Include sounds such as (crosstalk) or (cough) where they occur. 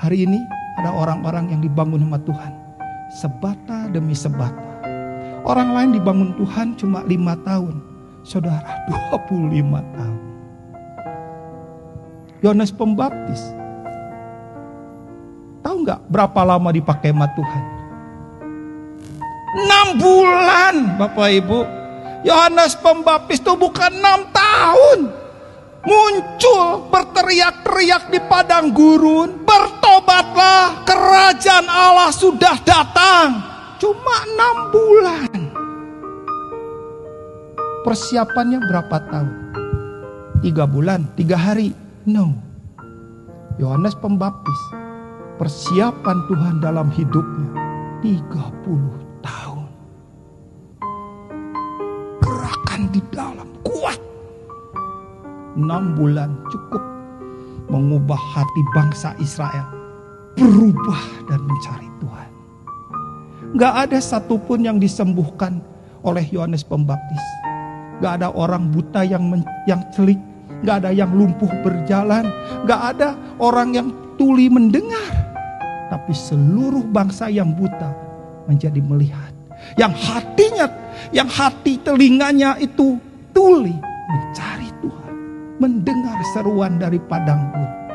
Hari ini ada orang-orang yang dibangun sama Tuhan. Sebata demi sebata. Orang lain dibangun Tuhan cuma lima tahun. Saudara (laughs) 25 tahun. Yohanes Pembaptis. Tahu nggak berapa lama dipakai sama Tuhan? Enam bulan Bapak Ibu. Yohanes Pembaptis itu bukan enam tahun. Muncul berteriak-teriak di padang gurun. Bertobatlah kerajaan Allah sudah datang. Cuma enam bulan. Persiapannya berapa tahun? Tiga bulan, tiga hari. No. Yohanes Pembaptis. Persiapan Tuhan dalam hidupnya 30 tahun. Gerakan di dalam kuat. Enam bulan cukup mengubah hati bangsa Israel. Berubah dan mencari Tuhan. Gak ada satupun yang disembuhkan oleh Yohanes Pembaptis. Gak ada orang buta yang men, yang celik Gak ada yang lumpuh berjalan. Gak ada orang yang tuli mendengar. Tapi seluruh bangsa yang buta menjadi melihat. Yang hatinya, yang hati telinganya itu tuli mencari Tuhan. Mendengar seruan dari padang gurun.